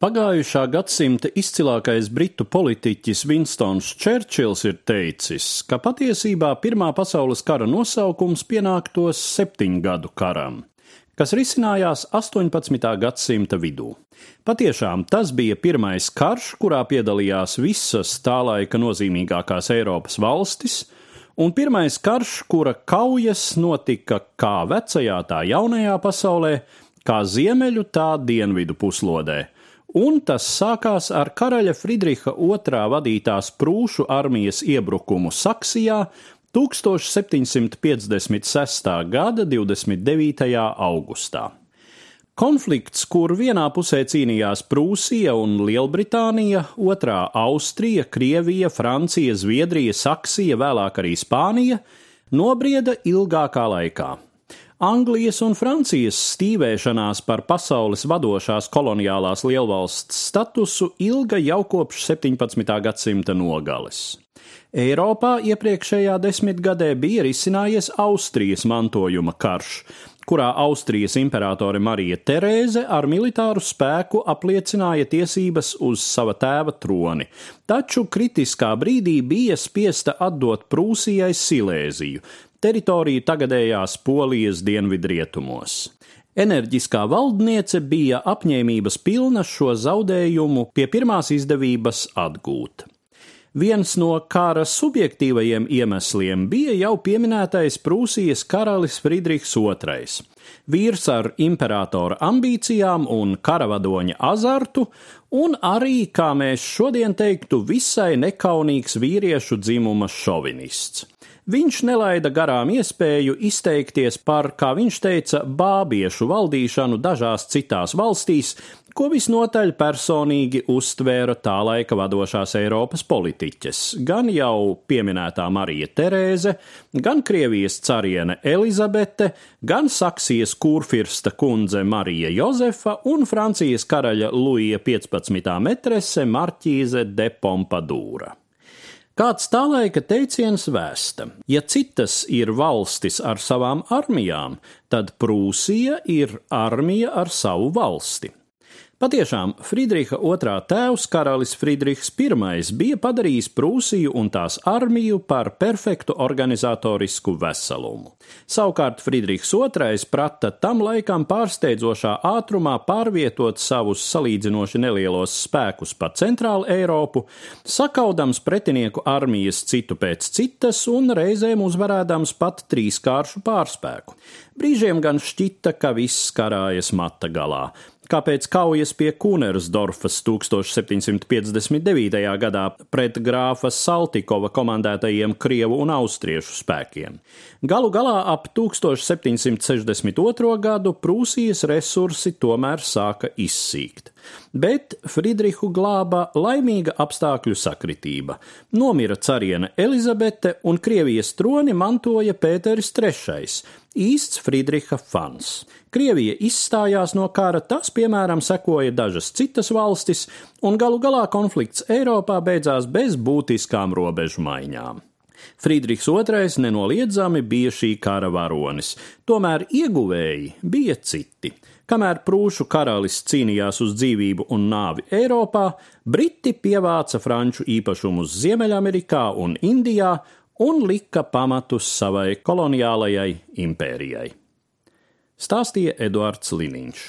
Pagājušā gadsimta izcilākais britu politiķis Vinstons Čērčils ir teicis, ka patiesībā Pirmā pasaules kara nosaukums pienāktos septiņgadu karam, kas risinājās 18. gadsimta vidū. Patiešām tas bija pirmais karš, kurā piedalījās visas tā laika nozīmīgākās Eiropas valstis, un pirmais karš, kura kaujas notika kā vecajā, tā jaunajā pasaulē, kā ziemeļu, tā dienvidu puslodē un tas sākās ar karaļa Friedriha II vadītās prūšu armijas iebrukumu Saksijā 1756. gada 29. augustā. Konflikts, kur vienā pusē cīnījās Prūsija un Lielbritānija, otrā Austrija, Krievija, Francija, Zviedrija, Saksija, vēlāk arī Spānija, nobrieda ilgākā laikā. Anglijas un Francijas stīvēšanās par pasaules vadošās koloniālās lielvalsts statusu ilga jau kopš 17. gadsimta nogales. Eiropā iepriekšējā desmitgadē bija risinājies Austrijas mantojuma karš, kurā Austrijas imperatore Marija Terēze ar militāru spēku apliecināja tiesības uz sava tēva troni, taču kritiskā brīdī bija spiesta atdot Prūsijai Silēziju, teritoriju tagadējās Polijas dienvidrietumos. Enerģiskā valdniece bija apņēmības pilna šo zaudējumu pie pirmās izdevības atgūt. Viens no kara subjektīvajiem iemesliem bija jau pieminētais Prūsijas karalis Friedrichs II. Vīrs ar imperatora ambīcijām un karavadoņa azartu, un arī, kā mēs šodien teiktu, visai nekaunīgs vīriešu dzimuma šovinists. Viņš nelaida garām iespēju izteikties par, kā viņš teica, bābiešu valdīšanu dažās citās valstīs, ko visnotaļ personīgi uztvēra tā laika vadošās Eiropas politiķes, gan jau pieminētā Marija Terēze, gan Krievijas cariene Elizabete, gan Saksijas kurfirsta kundze Marija Jozefa un Francijas karaļa Luija 15. metrese Marķīze de Pompadūra. Kāds tā laika teiciens vēsta: ja citas ir valstis ar savām armijām, tad Prūsija ir armija ar savu valsti. Patiešām Friedriha II tēvs, karalis Friedrichs I, bija padarījis Prūsiju un tās armiju par perfektu organizatorisku veselumu. Savukārt Friedrichs II prata tam laikam pārsteidzošā ātrumā pārvietot savus salīdzinoši nelielos spēkus pa centrālu Eiropu, sakaudams pretinieku armijas citu pēc citas un reizēm uzvarēdams pat trīskāršu pārspēku. Brīžiem gan šķita, ka viss karājas mata galā kāpēc kaujas pie Kunersdorfas 1759. gadā pret grāfa Saltikova komandētajiem Krievu un Austriešu spēkiem. Galu galā ap 1762. gadu Prūsijas resursi tomēr sāka izsīkt. Bet Friedrihu glāba laimīga apstākļu sakritība. Nomira cariene Elizabete un Krievijas troni mantoja Pēteris III, īsts Friedriha fans. Krievija izstājās no kara, tas, piemēram, sekoja dažas citas valstis, un galu galā konflikts Eiropā beidzās bez būtiskām robežu maiņām. Friedrichs II nenoliedzami bija šī kara varonis, tomēr ieguvēji bija citi. Kamēr prūšu karalis cīnījās uz dzīvību un nāvi Eiropā, Briti pievāca franču īpašumus Ziemeļamerikā un Indijā un lika pamatus savai koloniālajai impērijai. Stāstīja Eduards Liniņš.